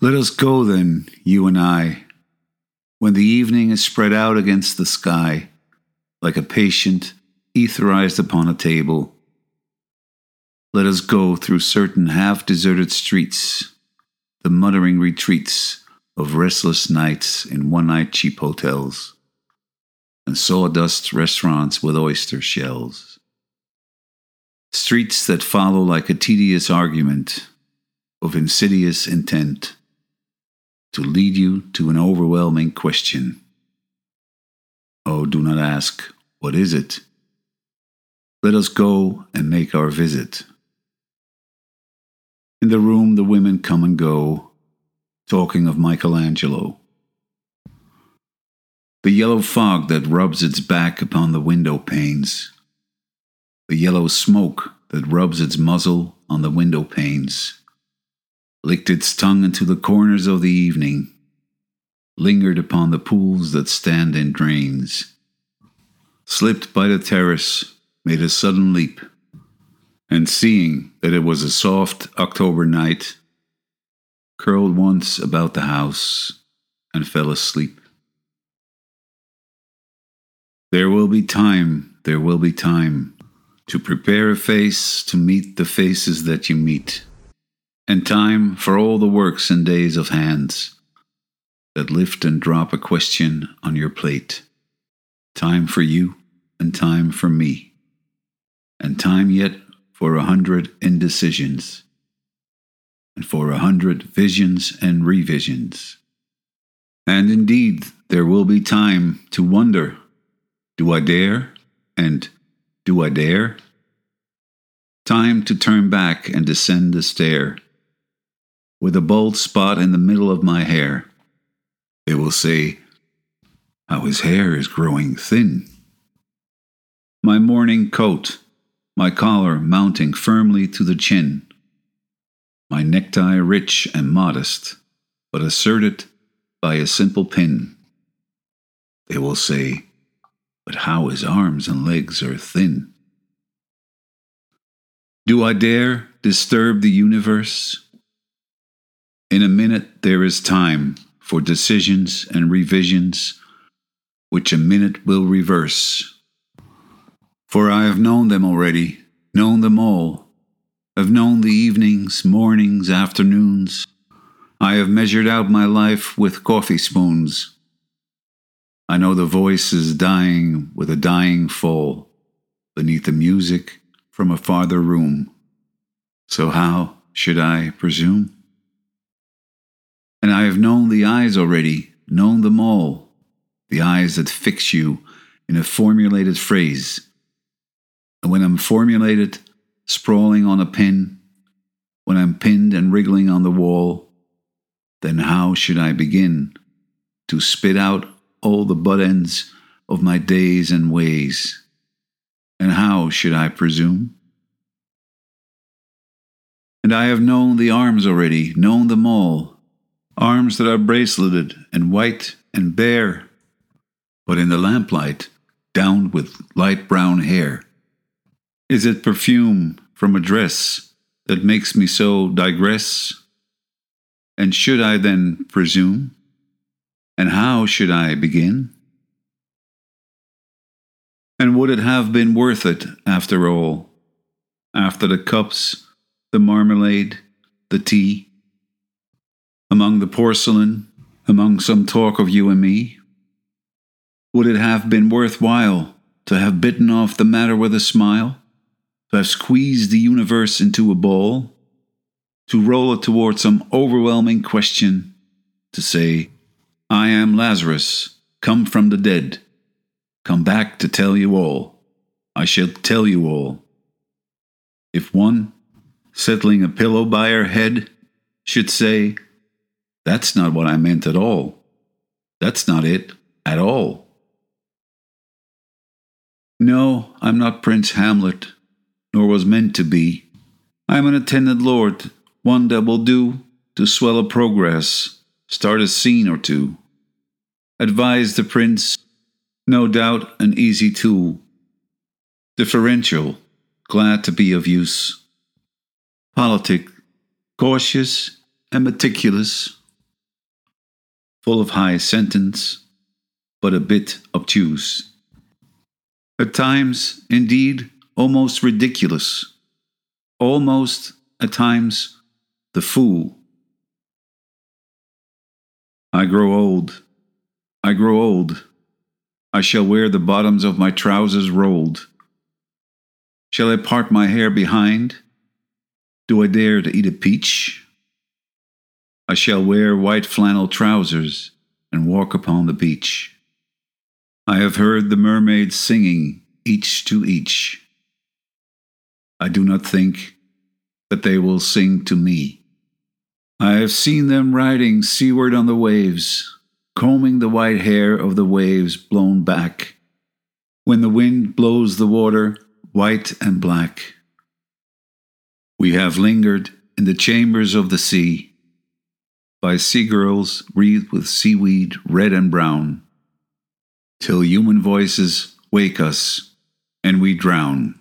Let us go then, you and I, when the evening is spread out against the sky, like a patient etherized upon a table. Let us go through certain half deserted streets, the muttering retreats of restless nights in one night cheap hotels, and sawdust restaurants with oyster shells. Streets that follow like a tedious argument of insidious intent to lead you to an overwhelming question. Oh, do not ask, what is it? Let us go and make our visit. In the room, the women come and go, talking of Michelangelo. The yellow fog that rubs its back upon the window panes. The yellow smoke that rubs its muzzle on the window panes. Licked its tongue into the corners of the evening. Lingered upon the pools that stand in drains. Slipped by the terrace, made a sudden leap and seeing that it was a soft October night, curled once about the house and fell asleep. There will be time, there will be time to prepare a face to meet the faces that you meet, and time for all the works and days of hands that lift and drop a question on your plate. Time for you and time for me, and time yet for a hundred indecisions, and for a hundred visions and revisions. And indeed, there will be time to wonder do I dare? And do I dare? Time to turn back and descend the stair. With a bald spot in the middle of my hair, they will say, How his hair is growing thin. My morning coat my collar mounting firmly to the chin, my necktie rich and modest, but asserted by a simple pin. They will say, But how his arms and legs are thin. Do I dare disturb the universe? In a minute there is time for decisions and revisions, which a minute will reverse. For I have known them already, known them all. Have known the evenings, mornings, afternoons. I have measured out my life with coffee spoons. I know the voices dying with a dying fall beneath the music from a farther room. So how should I presume? And I have known the eyes already, known them all, the eyes that fix you in a formulated phrase and when I'm formulated, sprawling on a pin, when I'm pinned and wriggling on the wall, then how should I begin to spit out all the butt ends of my days and ways? And how should I presume? And I have known the arms already, known them all, arms that are braceleted and white and bare, but in the lamplight, downed with light brown hair. Is it perfume from a dress that makes me so digress? And should I then presume? And how should I begin? And would it have been worth it after all? After the cups, the marmalade, the tea? Among the porcelain, among some talk of you and me? Would it have been worth while to have bitten off the matter with a smile? to have squeezed the universe into a ball, to roll it toward some overwhelming question, to say, I am Lazarus, come from the dead, come back to tell you all. I shall tell you all. If one, settling a pillow by her head, should say, That's not what I meant at all. That's not it at all. No, I'm not Prince Hamlet nor was meant to be. I am an attendant lord, one that will do to swell a progress, start a scene or two. Advise the prince, no doubt an easy tool. Differential, glad to be of use. Politic, cautious and meticulous, full of high sentence, but a bit obtuse. At times, indeed, almost ridiculous. Almost, at times, the fool. I grow old. I grow old. I shall wear the bottoms of my trousers rolled. Shall I part my hair behind? Do I dare to eat a peach? I shall wear white flannel trousers and walk upon the beach. I have heard the mermaids singing, each to each. I do not think that they will sing to me. I have seen them riding seaward on the waves, combing the white hair of the waves blown back. When the wind blows the water white and black. We have lingered in the chambers of the sea, by sea girls wreathed with seaweed red and brown, till human voices wake us and we drown.